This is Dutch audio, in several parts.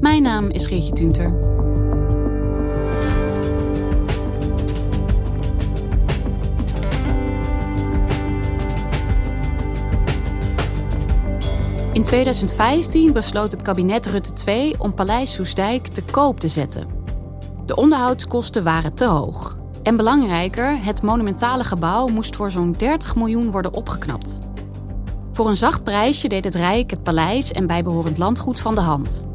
Mijn naam is Geertje Tunter. In 2015 besloot het kabinet Rutte 2 om Paleis Soesdijk te koop te zetten. De onderhoudskosten waren te hoog. En belangrijker, het monumentale gebouw moest voor zo'n 30 miljoen worden opgeknapt. Voor een zacht prijsje deed het Rijk het paleis en bijbehorend landgoed van de hand.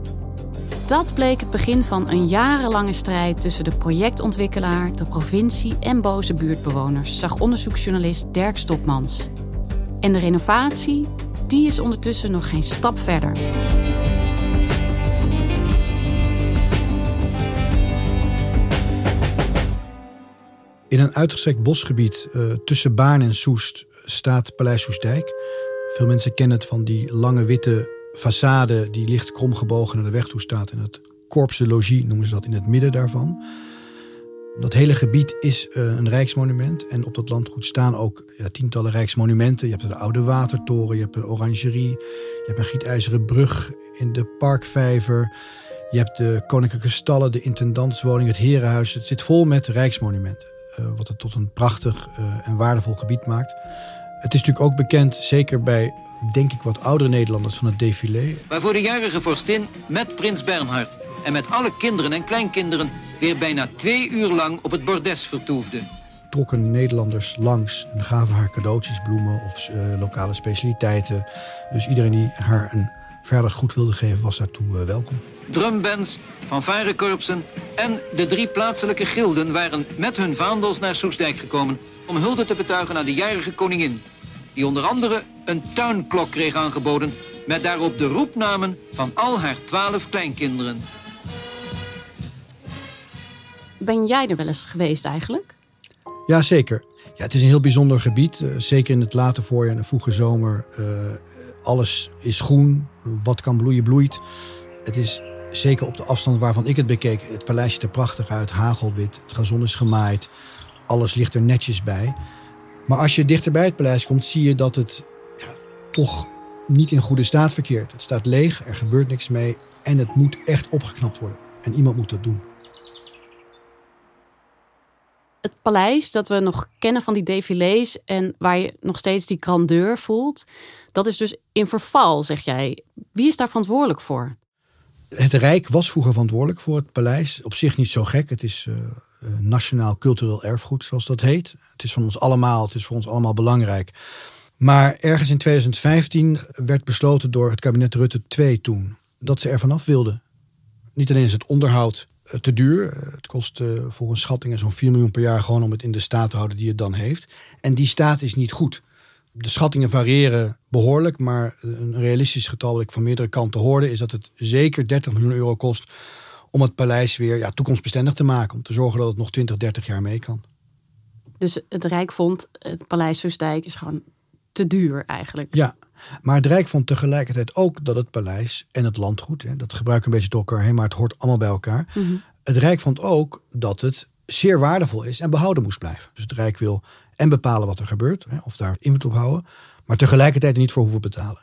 Dat bleek het begin van een jarenlange strijd tussen de projectontwikkelaar, de provincie en boze buurtbewoners, zag onderzoeksjournalist Dirk Stopmans. En de renovatie, die is ondertussen nog geen stap verder. In een uitgestrekt bosgebied uh, tussen Baarn en Soest staat Paleis Soestdijk. Veel mensen kennen het van die lange witte façade die licht kromgebogen naar de weg toe staat. En het Corps de Logis noemen ze dat in het midden daarvan. Dat hele gebied is uh, een rijksmonument. En op dat landgoed staan ook tientallen rijksmonumenten. Je hebt de oude watertoren, je hebt een orangerie. Je hebt een gietijzeren brug in de parkvijver. Je hebt de koninklijke stallen, de intendantswoning, het herenhuis. Het zit vol met rijksmonumenten. Uh, wat het tot een prachtig uh, en waardevol gebied maakt. Het is natuurlijk ook bekend, zeker bij, denk ik, wat oudere Nederlanders van het défilé. Waarvoor de jarige vorstin met prins Bernhard en met alle kinderen en kleinkinderen weer bijna twee uur lang op het bordes vertoefde. Trokken Nederlanders langs en gaven haar cadeautjes, bloemen of uh, lokale specialiteiten. Dus iedereen die haar een verjaardagsgoed wilde geven, was daartoe uh, welkom. Drumbands, fanfarekorpsen en de drie plaatselijke gilden waren met hun vaandels naar Soestdijk gekomen om hulde te betuigen aan de jarige koningin die onder andere een tuinklok kreeg aangeboden... met daarop de roepnamen van al haar twaalf kleinkinderen. Ben jij er wel eens geweest eigenlijk? Ja, zeker. Ja, het is een heel bijzonder gebied. Uh, zeker in het late voorjaar en de vroege zomer. Uh, alles is groen. Wat kan bloeien, bloeit. Het is zeker op de afstand waarvan ik het bekeek. Het paleis ziet er prachtig uit. Hagelwit. Het gazon is gemaaid. Alles ligt er netjes bij. Maar als je dichter bij het paleis komt, zie je dat het ja, toch niet in goede staat verkeert. Het staat leeg, er gebeurt niks mee en het moet echt opgeknapt worden. En iemand moet dat doen. Het paleis dat we nog kennen van die défilés en waar je nog steeds die grandeur voelt, dat is dus in verval, zeg jij. Wie is daar verantwoordelijk voor? Het Rijk was vroeger verantwoordelijk voor het paleis. Op zich niet zo gek. Het is uh, nationaal cultureel erfgoed, zoals dat heet. Het is van ons allemaal, het is voor ons allemaal belangrijk. Maar ergens in 2015 werd besloten door het kabinet Rutte 2 toen dat ze er vanaf wilden. Niet alleen is het onderhoud uh, te duur. Het kost volgens schattingen zo'n 4 miljoen per jaar gewoon om het in de staat te houden die het dan heeft. En die staat is niet goed. De schattingen variëren behoorlijk, maar een realistisch getal dat ik van meerdere kanten hoorde is dat het zeker 30 miljoen euro kost om het paleis weer ja, toekomstbestendig te maken. Om te zorgen dat het nog 20, 30 jaar mee kan. Dus het Rijk vond het paleis Soestdijk is gewoon te duur eigenlijk. Ja, maar het Rijk vond tegelijkertijd ook dat het paleis en het landgoed, hè, dat gebruiken een beetje door elkaar heen, maar het hoort allemaal bij elkaar. Mm -hmm. Het Rijk vond ook dat het zeer waardevol is en behouden moest blijven. Dus het Rijk wil en bepalen wat er gebeurt, hè, of daar invloed op houden, maar tegelijkertijd er niet voor hoeven betalen.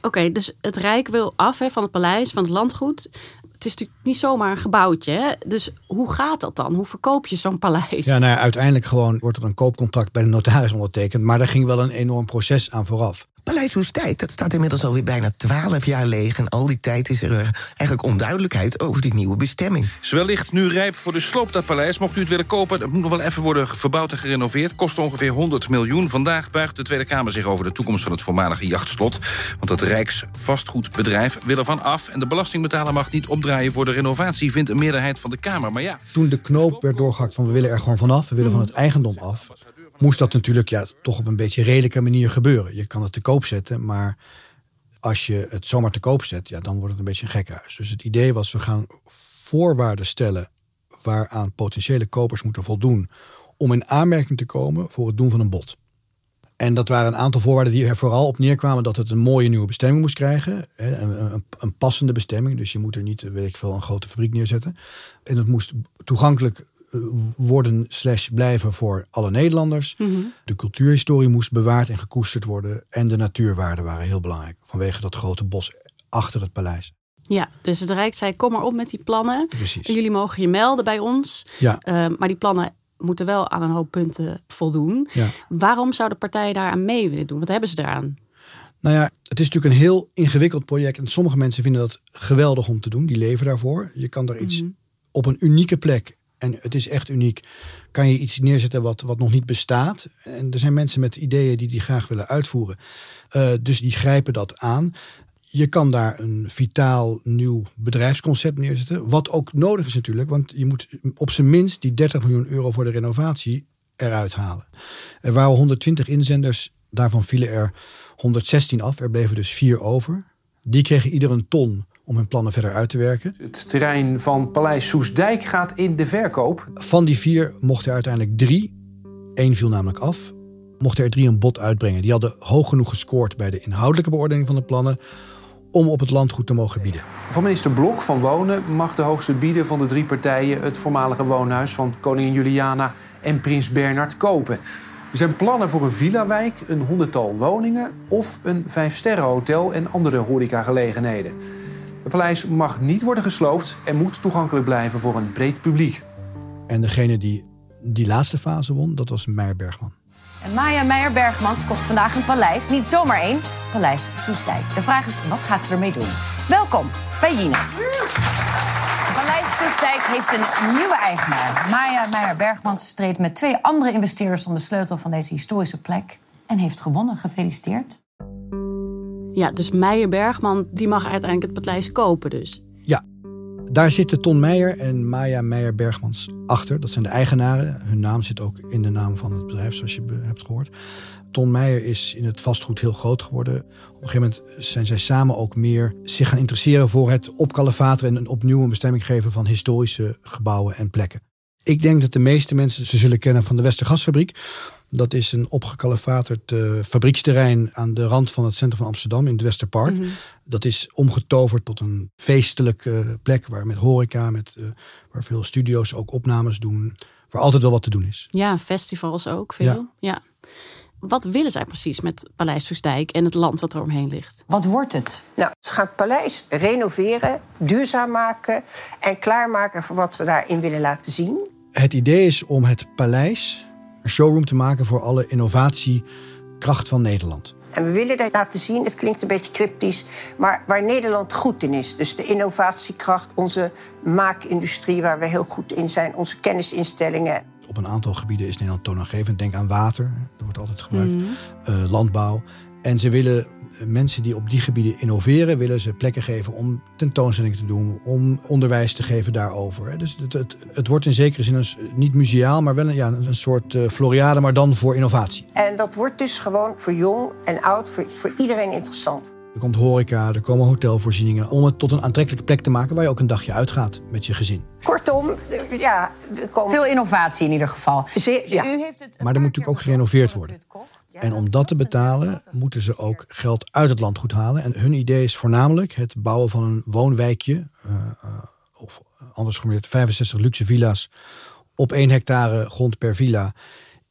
Oké, dus het Rijk wil af hè, van het paleis, van het landgoed. Het is natuurlijk niet zomaar een gebouwtje. Hè? Dus hoe gaat dat dan? Hoe verkoop je zo'n paleis? Ja, nou ja, uiteindelijk gewoon wordt er een koopcontract bij de notaris ondertekend. Maar daar ging wel een enorm proces aan vooraf. Paleis Hoestijk, dat staat inmiddels alweer bijna twaalf jaar leeg. En al die tijd is er eh, eigenlijk onduidelijkheid over die nieuwe bestemming. Is wellicht nu rijp voor de sloop, dat paleis. Mocht u het willen kopen, dat moet nog wel even worden verbouwd en gerenoveerd. Kost ongeveer 100 miljoen. Vandaag buigt de Tweede Kamer zich over de toekomst van het voormalige jachtslot. Want het Rijksvastgoedbedrijf wil ervan af. En de belastingbetaler mag niet opdraaien voor de renovatie, vindt een meerderheid van de Kamer. Maar ja, Toen de knoop werd doorgehakt van we willen er gewoon vanaf, we willen van het eigendom af, moest dat natuurlijk ja, toch op een beetje redelijke manier gebeuren. Je kan het te koop zetten, maar als je het zomaar te koop zet, ja, dan wordt het een beetje een gekhuis. Dus het idee was, we gaan voorwaarden stellen waaraan potentiële kopers moeten voldoen om in aanmerking te komen voor het doen van een bod. En dat waren een aantal voorwaarden die er vooral op neerkwamen dat het een mooie nieuwe bestemming moest krijgen. Een, een, een passende bestemming. Dus je moet er niet, weet ik veel, een grote fabriek neerzetten. En het moest toegankelijk worden slash blijven voor alle Nederlanders. De cultuurhistorie moest bewaard en gekoesterd worden. En de natuurwaarden waren heel belangrijk. Vanwege dat grote bos achter het paleis. Ja, dus het Rijk zei: kom maar op met die plannen. Precies. Jullie mogen je melden bij ons. Ja. Eh, maar die plannen moeten wel aan een hoop punten voldoen. Ja. Waarom zouden partijen daaraan mee willen doen? Wat hebben ze daaraan? Nou ja, het is natuurlijk een heel ingewikkeld project. En sommige mensen vinden dat geweldig om te doen. Die leven daarvoor. Je kan er iets op een unieke plek. En het is echt uniek. Kan je iets neerzetten wat, wat nog niet bestaat. En er zijn mensen met ideeën die die graag willen uitvoeren. Eh, dus die grijpen dat aan. Je kan daar een vitaal nieuw bedrijfsconcept neerzetten. Wat ook nodig is natuurlijk. Want je moet op zijn minst die 30 miljoen euro voor de renovatie eruit halen. Er waren 120 inzenders. Daarvan vielen er 116 af. Er bleven dus vier over. Die kregen ieder een ton om hun plannen verder uit te werken. Het terrein van Paleis Soesdijk gaat in de verkoop. Van die vier mochten er uiteindelijk drie. Eén viel namelijk af. Mochten er drie een bod uitbrengen. Die hadden hoog genoeg gescoord bij de inhoudelijke beoordeling van de plannen. om op het landgoed te mogen bieden. Van minister Blok van Wonen mag de hoogste bieder van de drie partijen... het voormalige woonhuis van koningin Juliana en prins Bernard kopen. Er zijn plannen voor een villa-wijk, een honderdtal woningen... of een vijfsterrenhotel en andere horecagelegenheden. Het paleis mag niet worden gesloopt en moet toegankelijk blijven voor een breed publiek. En degene die die laatste fase won, dat was Meijer Bergman. En Maya Meijer-Bergmans kocht vandaag een paleis. Niet zomaar één, Paleis Soestdijk. De vraag is, wat gaat ze ermee doen? Welkom bij Jina. Paleis Soestdijk heeft een nieuwe eigenaar. Maya Meijer-Bergmans streed met twee andere investeerders... om de sleutel van deze historische plek. En heeft gewonnen. Gefeliciteerd. Ja, dus Meijer Bergman die mag uiteindelijk het paleis kopen dus. Ja, daar zitten Ton Meijer en Maya Meijer Bergmans achter. Dat zijn de eigenaren. Hun naam zit ook in de naam van het bedrijf, zoals je hebt gehoord. Ton Meijer is in het vastgoed heel groot geworden. Op een gegeven moment zijn zij samen ook meer zich gaan interesseren voor het opkalefateren en een opnieuw een bestemming geven van historische gebouwen en plekken. Ik denk dat de meeste mensen ze zullen kennen van de Westergasfabriek. Dat is een opgekalefaterd eh, fabrieksterrein aan de rand van het centrum van Amsterdam in het Westerpark. Dat is omgetoverd tot een feestelijke plek waar met horeca, met, eh, waar veel studio's ook opnames doen. Waar altijd wel wat te doen is. Ja, festivals ook veel. Ja. Wat willen zij precies met Paleis Soestdijk en het land wat er omheen ligt? Wat wordt het? Nou, ze gaan het paleis renoveren, duurzaam maken en klaarmaken voor wat we daarin willen laten zien. Het idee is om het paleis een showroom te maken voor alle innovatiekracht van Nederland. En we willen dat laten zien, het klinkt een beetje cryptisch, maar waar Nederland goed in is. Dus de innovatiekracht, onze maakindustrie waar we heel goed in zijn, onze kennisinstellingen. Op een aantal gebieden is Nederland toonaangevend. Denk aan water, dat wordt altijd gebruikt. Eh, landbouw. En ze willen eh, mensen die op die gebieden innoveren, willen ze plekken geven om tentoonstellingen te doen, om onderwijs te geven daarover. Dus het, het, het wordt in zekere zin een s- niet museaal, maar wel een, ja, een soort eh, Floriade, maar dan voor innovatie. En dat wordt dus gewoon voor jong en oud, voor, voor iedereen interessant. Er komt horeca, er komen hotelvoorzieningen, om het tot een aantrekkelijke plek te maken waar je ook een dagje uitgaat met je gezin. Kortom, ja, er komen... Veel innovatie in ieder geval. Ja. U heeft het Maar er moet natuurlijk ook gerenoveerd worden. En om dat te betalen, moeten ze ook geld uit het landgoed halen. En hun idee is voornamelijk het bouwen van een woonwijkje. eh, eh, of anders geformuleerd 65 luxe villa's op 1 hectare grond per villa.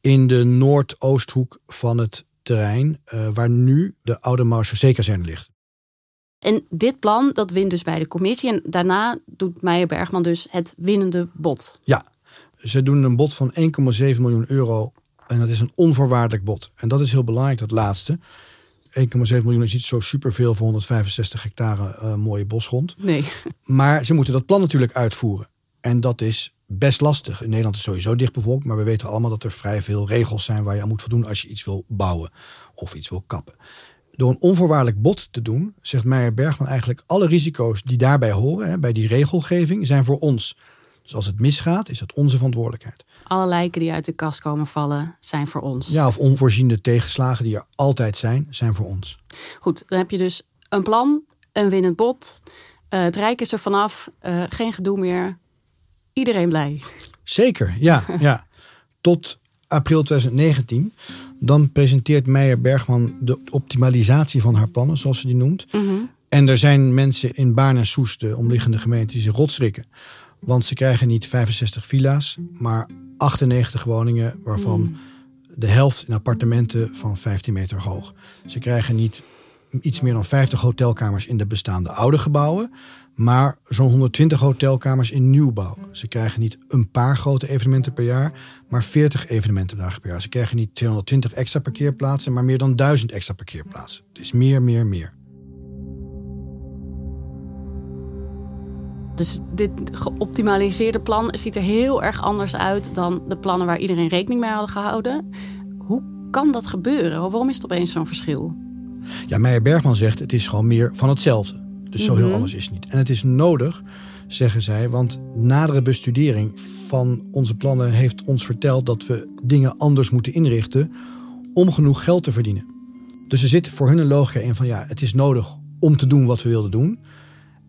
In de noordoosthoek van het terrein eh, waar nu de oude Marseillais-kazerne ligt. En dit plan, dat wint dus bij de commissie. En daarna doet Meijer Bergman dus het winnende bod. Ja, ze doen een bod van 1,7 miljoen euro. En dat is een onvoorwaardelijk bod. En dat is heel belangrijk, dat laatste. 1,7 miljoen is niet zo superveel voor 165 hectare uh, mooie bosgrond. Nee. Maar ze moeten dat plan natuurlijk uitvoeren. En dat is best lastig. In Nederland is sowieso dichtbevolkt, maar we weten allemaal dat er vrij veel regels zijn waar je aan moet voldoen als je iets wil bouwen of iets wil kappen. Door een onvoorwaardelijk bod te doen, zegt Meijer Bergman eigenlijk alle risico's die daarbij horen, hè, bij die regelgeving, zijn voor ons. Dus als het misgaat, is dat onze verantwoordelijkheid. Alle lijken die uit de kast komen vallen, zijn voor ons. Ja, of onvoorziene tegenslagen die er altijd zijn, zijn voor ons. Goed, dan heb je dus een plan, een winnend bod. Uh, het Rijk is er vanaf, uh, geen gedoe meer. Iedereen blij. Zeker, ja. ja. Tot april 2019. Dan presenteert Meijer Bergman de optimalisatie van haar plannen, zoals ze die noemt. Mhm. En er zijn mensen in Baarn en Soest, de omliggende gemeenten, die zich rotschrikken. Want ze krijgen niet 65 villa's, maar 98 woningen, waarvan Mhm. de helft in appartementen van 15 meter hoog. Ze krijgen niet iets meer dan 50 hotelkamers in de bestaande oude gebouwen, maar zo'n 120 hotelkamers in nieuwbouw. Ze krijgen niet een paar grote evenementen per jaar, maar 40 evenementendagen per jaar. Ze krijgen niet 220 extra parkeerplaatsen, maar meer dan 1000 extra parkeerplaatsen. Het is meer, meer, meer. Dus dit geoptimaliseerde plan ziet er heel erg anders uit dan de plannen waar iedereen rekening mee had gehouden. Hoe kan dat gebeuren? Waarom is het opeens zo'n verschil? Ja, Meijer Bergman zegt het is gewoon meer van hetzelfde. Dus zo heel Mhm. anders is het niet. En het is nodig, zeggen zij, want nadere bestudering van onze plannen heeft ons verteld dat we dingen anders moeten inrichten om genoeg geld te verdienen. Dus er zit voor hun een logica in van ja, het is nodig om te doen wat we wilden doen.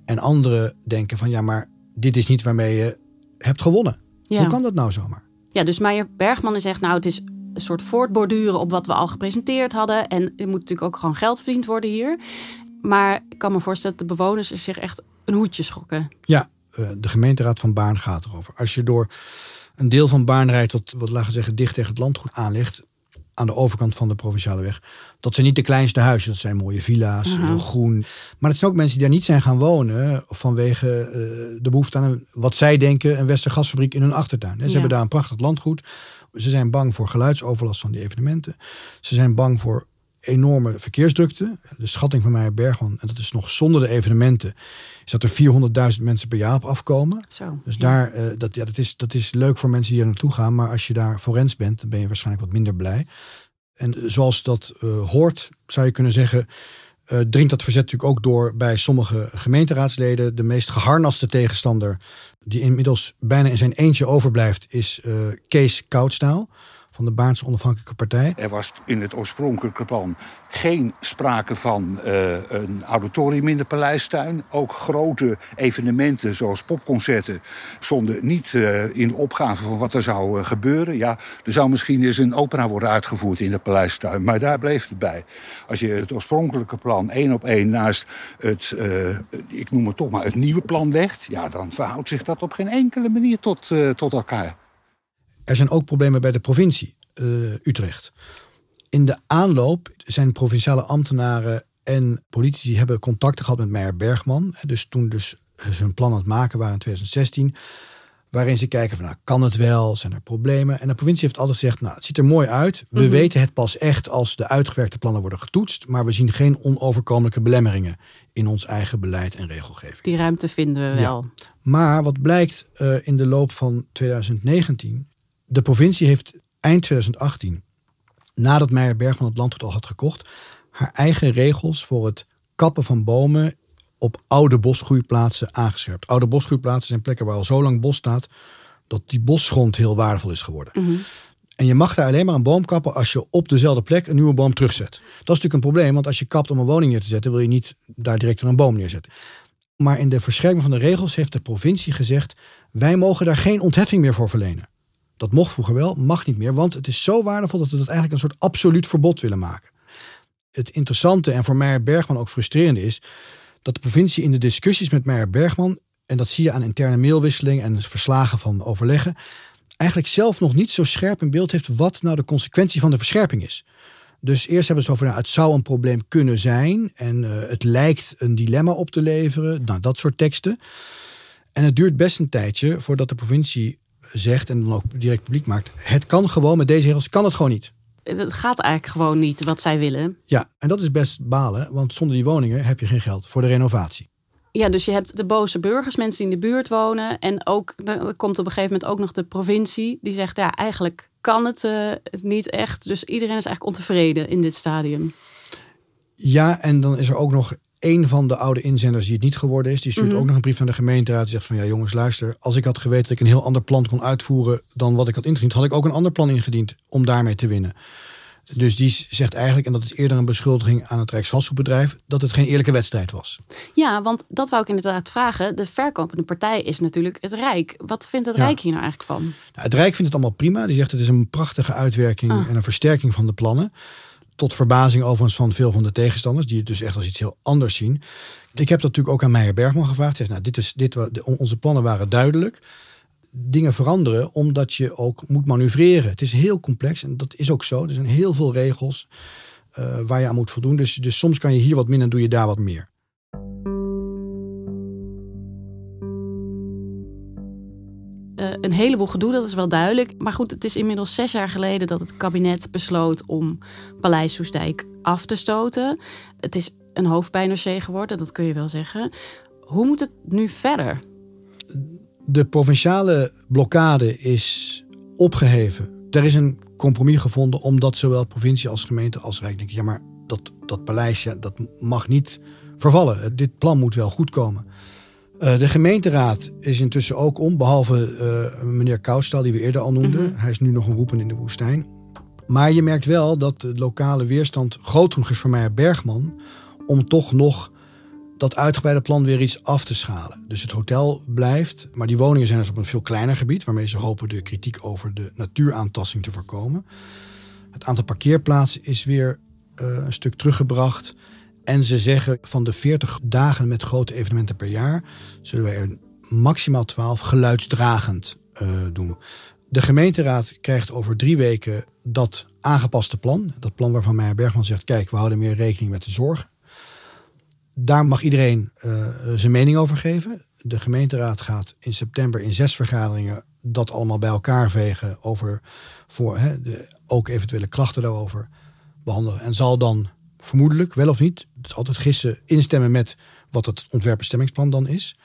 En anderen denken van ja, maar dit is niet waarmee je hebt gewonnen. Ja. Hoe kan dat nou zomaar? Ja, dus Meijer Bergman zegt nou het is een soort voortborduren op wat we al gepresenteerd hadden. En er moet natuurlijk ook gewoon geld verdiend worden hier. Maar ik kan me voorstellen dat de bewoners zich echt een hoedje schokken. Ja, eh, de gemeenteraad van Baarn gaat erover. Als je door een deel van Baarn rijdt tot, wat laten we zeggen, dicht tegen het landgoed aanligt, aan de overkant van de provinciale weg, dat zijn niet de kleinste huizen. Dat zijn mooie villa's, Aha. heel groen. Maar het zijn ook mensen die daar niet zijn gaan wonen vanwege eh, de behoefte aan een, wat zij denken, een Westergasfabriek in hun achtertuin. Ze Ja. hebben daar een prachtig landgoed. Ze zijn bang voor geluidsoverlast van die evenementen. Ze zijn bang voor enorme verkeersdrukte. De schatting van Meijer Bergman, en dat is nog zonder de evenementen, is dat er 400.000 mensen per jaar op afkomen. Zo. Dus daar, eh, dat, ja, dat, is, dat is leuk voor mensen die er naartoe gaan. Maar als je daar forens bent, dan ben je waarschijnlijk wat minder blij. En eh, zoals dat eh, hoort, zou je kunnen zeggen, eh, dringt dat verzet natuurlijk ook door bij sommige gemeenteraadsleden. De meest geharnaste tegenstander, die inmiddels bijna in zijn eentje overblijft, is Kees Koudstaal van de Baarnse Onafhankelijke Partij. Er was in het oorspronkelijke plan geen sprake van eh, een auditorium in de paleistuin. Ook grote evenementen zoals popconcerten stonden niet eh, in de opgave van wat er zou eh, gebeuren. Ja, er zou misschien eens een opera worden uitgevoerd in de paleistuin, maar daar bleef het bij. Als je het oorspronkelijke plan één op één naast het, ik noem het toch maar, het nieuwe plan legt, ja, dan verhoudt zich dat op geen enkele manier tot, tot elkaar. Er zijn ook problemen bij de provincie eh, Utrecht. In de aanloop zijn provinciale ambtenaren en politici hebben contacten gehad met Meijer Bergman. Dus toen dus ze hun plan aan het maken waren in 2016. Waarin ze kijken van nou, kan het wel? Zijn er problemen? En de provincie heeft altijd gezegd, nou, het ziet er mooi uit. We Mhm. weten het pas echt als de uitgewerkte plannen worden getoetst. Maar we zien geen onoverkomelijke belemmeringen in ons eigen beleid en regelgeving. Die ruimte vinden we wel. Maar wat blijkt eh, in de loop van 2019, de provincie heeft eind 2018, nadat Meijer Bergman het landgoed al had gekocht, haar eigen regels voor het kappen van bomen op oude bosgroeiplaatsen aangescherpt. Oude bosgroeiplaatsen zijn plekken waar al zo lang bos staat dat die bosgrond heel waardevol is geworden. Mhm. En je mag daar alleen maar een boom kappen als je op dezelfde plek een nieuwe boom terugzet. Dat is natuurlijk een probleem, want als je kapt om een woning neer te zetten, wil je niet daar direct weer een boom neerzetten. Maar in de verscherping van de regels heeft de provincie gezegd: wij mogen daar geen ontheffing meer voor verlenen. Dat mocht vroeger wel, mag niet meer, want het is zo waardevol dat we dat eigenlijk een soort absoluut verbod willen maken. Het interessante en voor Meijer Bergman ook frustrerende is dat de provincie in de discussies met Meijer Bergman, en dat zie je aan interne mailwisseling en verslagen van overleggen, eigenlijk zelf nog niet zo scherp in beeld heeft wat nou de consequentie van de verscherping is. Dus eerst hebben ze over, nou, het zou een probleem kunnen zijn en eh, het lijkt een dilemma op te leveren, nou, dat soort teksten. En het duurt best een tijdje voordat de provincie zegt en dan ook direct publiek maakt, het kan gewoon met deze regels, kan het gewoon niet. het gaat eigenlijk gewoon niet wat zij willen. Ja, en dat is best balen, want zonder die woningen heb je geen geld voor de renovatie. Ja, dus je hebt de boze burgers, mensen die in de buurt wonen. En ook, er komt op een gegeven moment ook nog de provincie. Die zegt, ja, eigenlijk kan het uh, niet echt. Dus iedereen is eigenlijk ontevreden in dit stadium. Ja, en dan is er ook nog een van de oude inzenders die het niet geworden is. Die stuurt Mhm. ook nog een brief naar de gemeenteraad. Die zegt van, ja jongens, luister. Als ik had geweten dat ik een heel ander plan kon uitvoeren... dan wat ik had ingediend, had ik ook een ander plan ingediend... om daarmee te winnen. Dus die zegt eigenlijk, en dat is eerder een beschuldiging aan het Rijksvastgoedbedrijf... dat het geen eerlijke wedstrijd was. Ja, want dat wou ik inderdaad vragen. De verkopende partij is natuurlijk het Rijk. Wat vindt het Ja. Rijk hier nou eigenlijk van? Nou, het Rijk vindt het allemaal prima. Die zegt het is een prachtige uitwerking Ah. en een versterking van de plannen. Tot verbazing overigens van veel van de tegenstanders, die het dus echt als iets heel anders zien. Ik heb dat natuurlijk ook aan Meijer Bergman gevraagd. Zeg, nou, dit is, dit, onze plannen waren duidelijk. Dingen veranderen omdat je ook moet manoeuvreren. Het is heel complex en dat is ook zo. Er zijn heel veel regels eh, waar je aan moet voldoen. Dus, dus soms kan je hier wat minder en doe je daar wat meer. Een heleboel gedoe, dat is wel duidelijk. Maar goed, het is inmiddels zes jaar geleden dat het kabinet besloot om Paleis Soesdijk af te stoten. Het is een hoofdpijndossier geworden, dat kun je wel zeggen. Hoe moet het nu verder? De provinciale blokkade is opgeheven. Er is een compromis gevonden omdat zowel provincie als gemeente als Rijk denken... ja, maar dat, dat paleis ja, dat mag niet vervallen. Dit plan moet wel goed komen. Eh, de gemeenteraad is intussen ook om, behalve eh, meneer Koustal, die we eerder al noemden. Hij is nu nog een roepen in de woestijn. Maar je merkt wel dat de lokale weerstand groot genoeg is voor Meijer Bergman... om toch nog dat uitgebreide plan weer iets af te schalen. Dus het hotel blijft, maar die woningen zijn dus op een veel kleiner gebied... waarmee ze hopen de kritiek over de natuuraantasting te voorkomen. Het aantal parkeerplaatsen is weer eh, een stuk teruggebracht. En ze zeggen van de 40 dagen met grote evenementen per jaar... zullen wij er maximaal 12 geluidsdragend eh, doen. De gemeenteraad krijgt over drie weken dat aangepaste plan. Dat plan waarvan Meijer Bergman zegt... kijk, we houden meer rekening met de zorg. Daar mag iedereen eh, zijn mening over geven. De gemeenteraad gaat in september in zes vergaderingen dat allemaal bij elkaar vegen over voor de, ook eventuele klachten daarover behandelen. En zal dan vermoedelijk, wel of niet, het is altijd gissen, instemmen met wat het ontwerpbestemmingsplan dan is.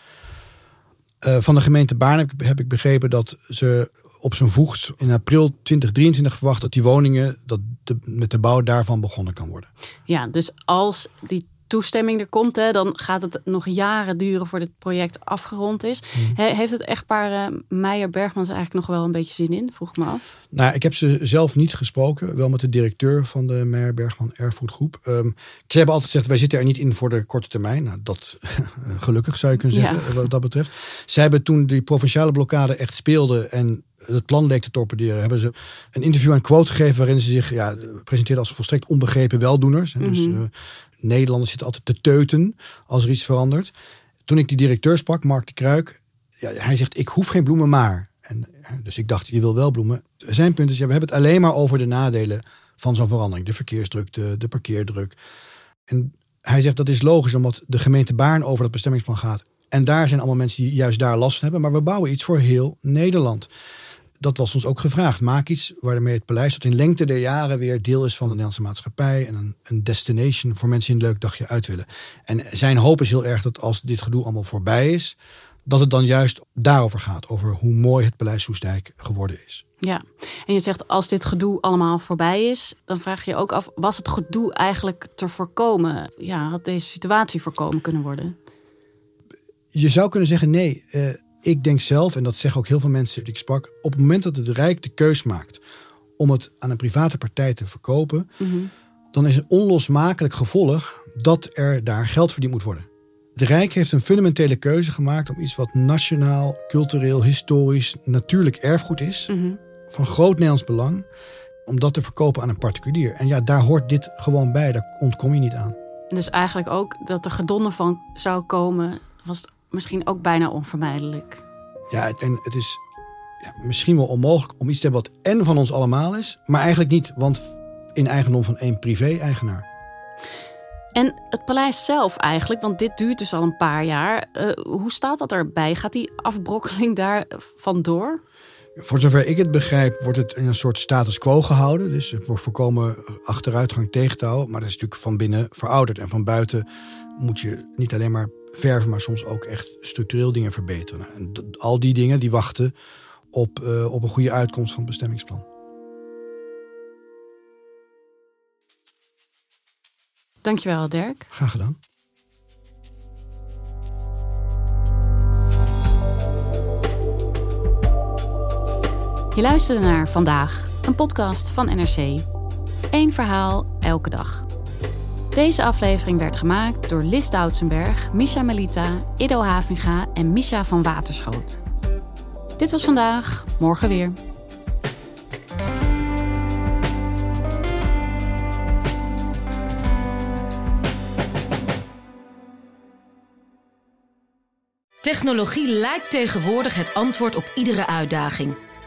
Eh, van de gemeente Baarn heb, ik- heb ik begrepen dat ze op zijn vroegst in april 2023 verwacht dat die woningen, dat met de bouw daarvan begonnen kan worden. Ja, dus als die toestemming er komt, hè, dan gaat het nog jaren duren voordat het project afgerond is. He- heeft het echtpaar eh, Meijer Bergmans eigenlijk nog wel een beetje zin in? Vroeg me af. Nou, ik heb ze zelf niet gesproken. Wel met de directeur van de Meijer Bergman Erfgoedgroep. Ehm ze hebben altijd gezegd, wij zitten er niet in voor de korte termijn. Nou, dat gelukkig zou je kunnen zeggen, Ja. wat dat betreft. Zij hebben toen die provinciale blokkade echt speelde en het plan leek te torpederen, hebben ze een interview en quote gegeven waarin ze zich ja, presenteerden als volstrekt onbegrepen weldoeners. Dus Mhm. eh, Nederlanders zitten altijd te teuten als er iets verandert. Toen ik die directeur sprak, Mark de Kruik, ja, hij zegt, ik hoef geen bloemen maar. En, eh, dus ik dacht, je wil wel bloemen. Zijn punt is, ja, we hebben het alleen maar over de nadelen van zo'n verandering. De verkeersdruk, de, de parkeerdruk. En hij zegt, dat is logisch, omdat de gemeente Baarn over dat bestemmingsplan gaat. En daar zijn allemaal mensen die juist daar last van hebben. Maar we bouwen iets voor heel Nederland. Dat was ons ook gevraagd. Maak iets waarmee het paleis tot in lengte der jaren weer deel is van de Nederlandse maatschappij. En een, een destination voor mensen die een leuk dagje uit willen. En zijn hoop is heel erg dat als dit gedoe allemaal voorbij is, dat het dan juist daarover gaat. Over hoe mooi het paleis Soestdijk geworden is. Ja, en je zegt als dit gedoe allemaal voorbij is, dan vraag je je ook af, was het gedoe eigenlijk te voorkomen? Ja, had deze situatie voorkomen kunnen worden? Je zou kunnen zeggen, nee, eh, ik denk zelf, en dat zeggen ook heel veel mensen die ik sprak, op het moment dat het Rijk de keus maakt om het aan een private partij te verkopen, dan is een onlosmakelijk gevolg dat er daar geld verdiend moet worden. De Rijk heeft een fundamentele keuze gemaakt om iets wat nationaal, cultureel, historisch, natuurlijk erfgoed is, van groot Nederlands belang, om dat te verkopen aan een particulier. En ja, daar hoort dit gewoon bij, daar ontkom je niet aan. Dus eigenlijk ook dat er gedonder van zou komen, was misschien ook bijna onvermijdelijk. Ja, en het is ja, misschien wel onmogelijk om iets te hebben wat en van ons allemaal is, maar eigenlijk niet, want in eigendom van één privé-eigenaar. En het paleis zelf eigenlijk, want dit duurt dus al een paar jaar. Eh, hoe staat dat erbij? Gaat die afbrokkeling daar vandoor? Voor zover ik het begrijp, wordt het in een soort status quo gehouden. Dus het wordt voorkomen achteruitgang tegen te houden. Maar dat is natuurlijk van binnen verouderd. En van buiten moet je niet alleen maar verven, maar soms ook echt structureel dingen verbeteren. En al die dingen die wachten op, uh, op een goede uitkomst van het bestemmingsplan. Dankjewel, Dirk. Graag gedaan. Je luisterde naar Vandaag, een podcast van NRC. Eén verhaal, elke dag. Deze aflevering werd gemaakt door Lis Doutsenberg, Misha Melita, Ido Havinga en Misha van Waterschoot. Dit was vandaag, morgen weer. Technologie lijkt tegenwoordig het antwoord op iedere uitdaging.